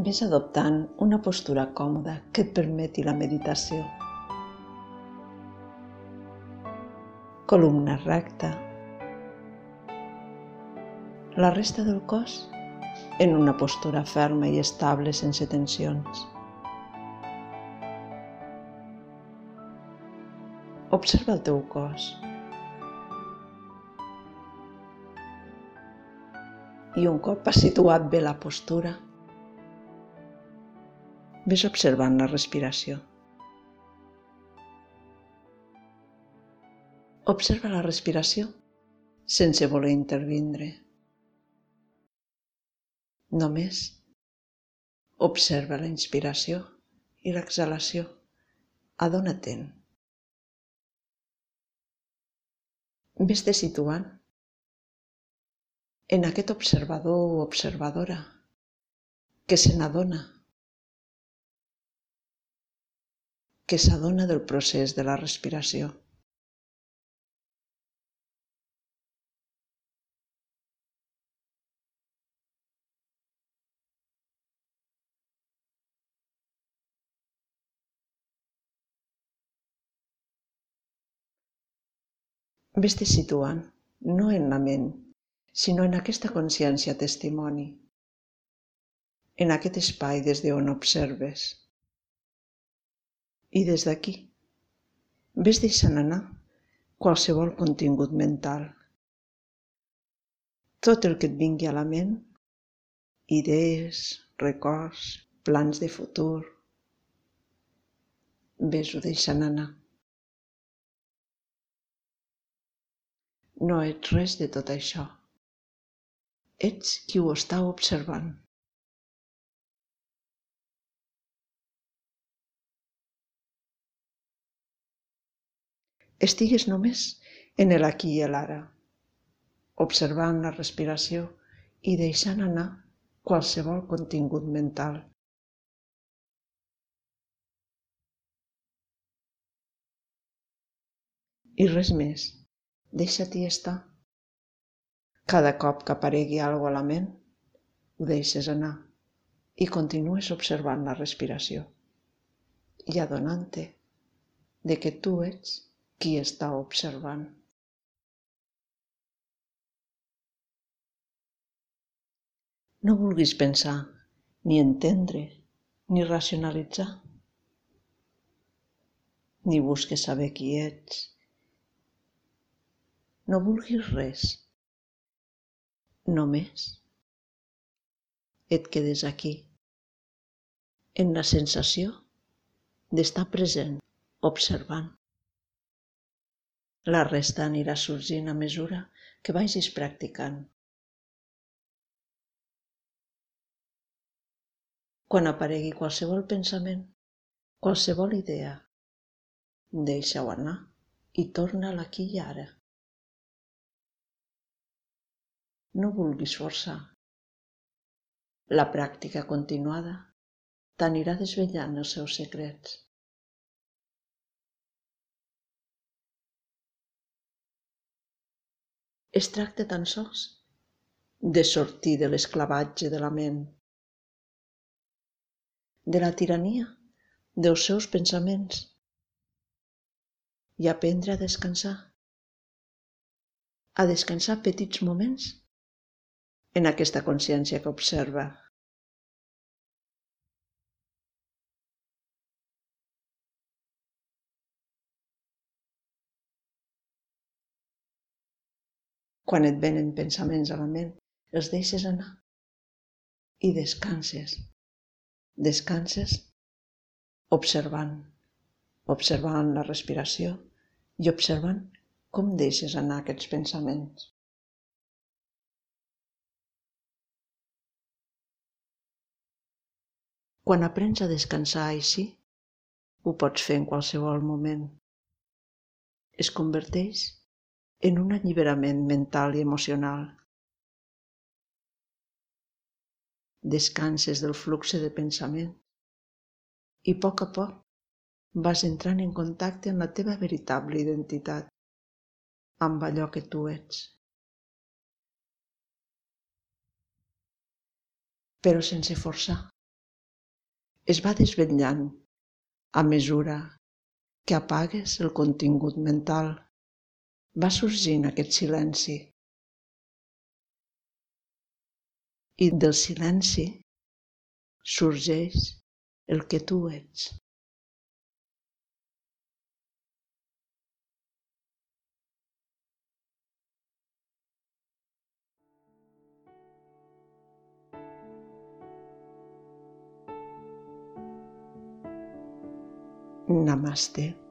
Ves adoptant una postura còmoda que et permeti la meditació. Columna recta. La resta del cos en una postura ferma i estable sense tensions. Observa el teu cos. I un cop has situat bé la postura, ves observant la respiració. Observa la respiració sense voler intervindre. Només observa la inspiració i l'exhalació. Adona-te'n. Ves-te situant en aquest observador o observadora que se n'adona, que s'adona del procés de la respiració. Ves-te situant, no en la ment, sinó en aquesta consciència testimoni, en aquest espai des d'on observes. I des d'aquí, ves deixant anar qualsevol contingut mental. Tot el que et vingui a la ment, idees, records, plans de futur, ves-ho deixant anar. No ets res de tot això. Ets qui ho està observant. Estigues només en el aquí i l'ara, observant la respiració i deixant anar qualsevol contingut mental. I res més. Deixa-t'hi estar. Cada cop que aparegui alguna a la ment, ho deixes anar i continues observant la respiració i adonant-te de que tu ets qui està observant. No vulguis pensar, ni entendre, ni racionalitzar. Ni busques saber qui ets, no vulguis res. Només et quedes aquí, en la sensació d'estar present, observant. La resta anirà sorgint a mesura que vagis practicant. Quan aparegui qualsevol pensament, qualsevol idea, deixa-ho anar i torna a l'aquí i ara. No vulguis forçar. La pràctica continuada t'anirà desvetllant els seus secrets. Es tracta tan sols de sortir de l'esclavatge de la ment, de la tirania dels seus pensaments i aprendre a descansar, a descansar petits moments en aquesta consciència que observa. Quan et venen pensaments a la ment, els deixes anar i descanses. Descanses observant, observant la respiració i observant com deixes anar aquests pensaments. Quan aprens a descansar així, ho pots fer en qualsevol moment. Es converteix en un alliberament mental i emocional. Descanses del flux de pensament i a poc a poc vas entrant en contacte amb la teva veritable identitat, amb allò que tu ets. Però sense forçar es va desvetllant a mesura que apagues el contingut mental. Va sorgint aquest silenci. I del silenci sorgeix el que tu ets. Namaste.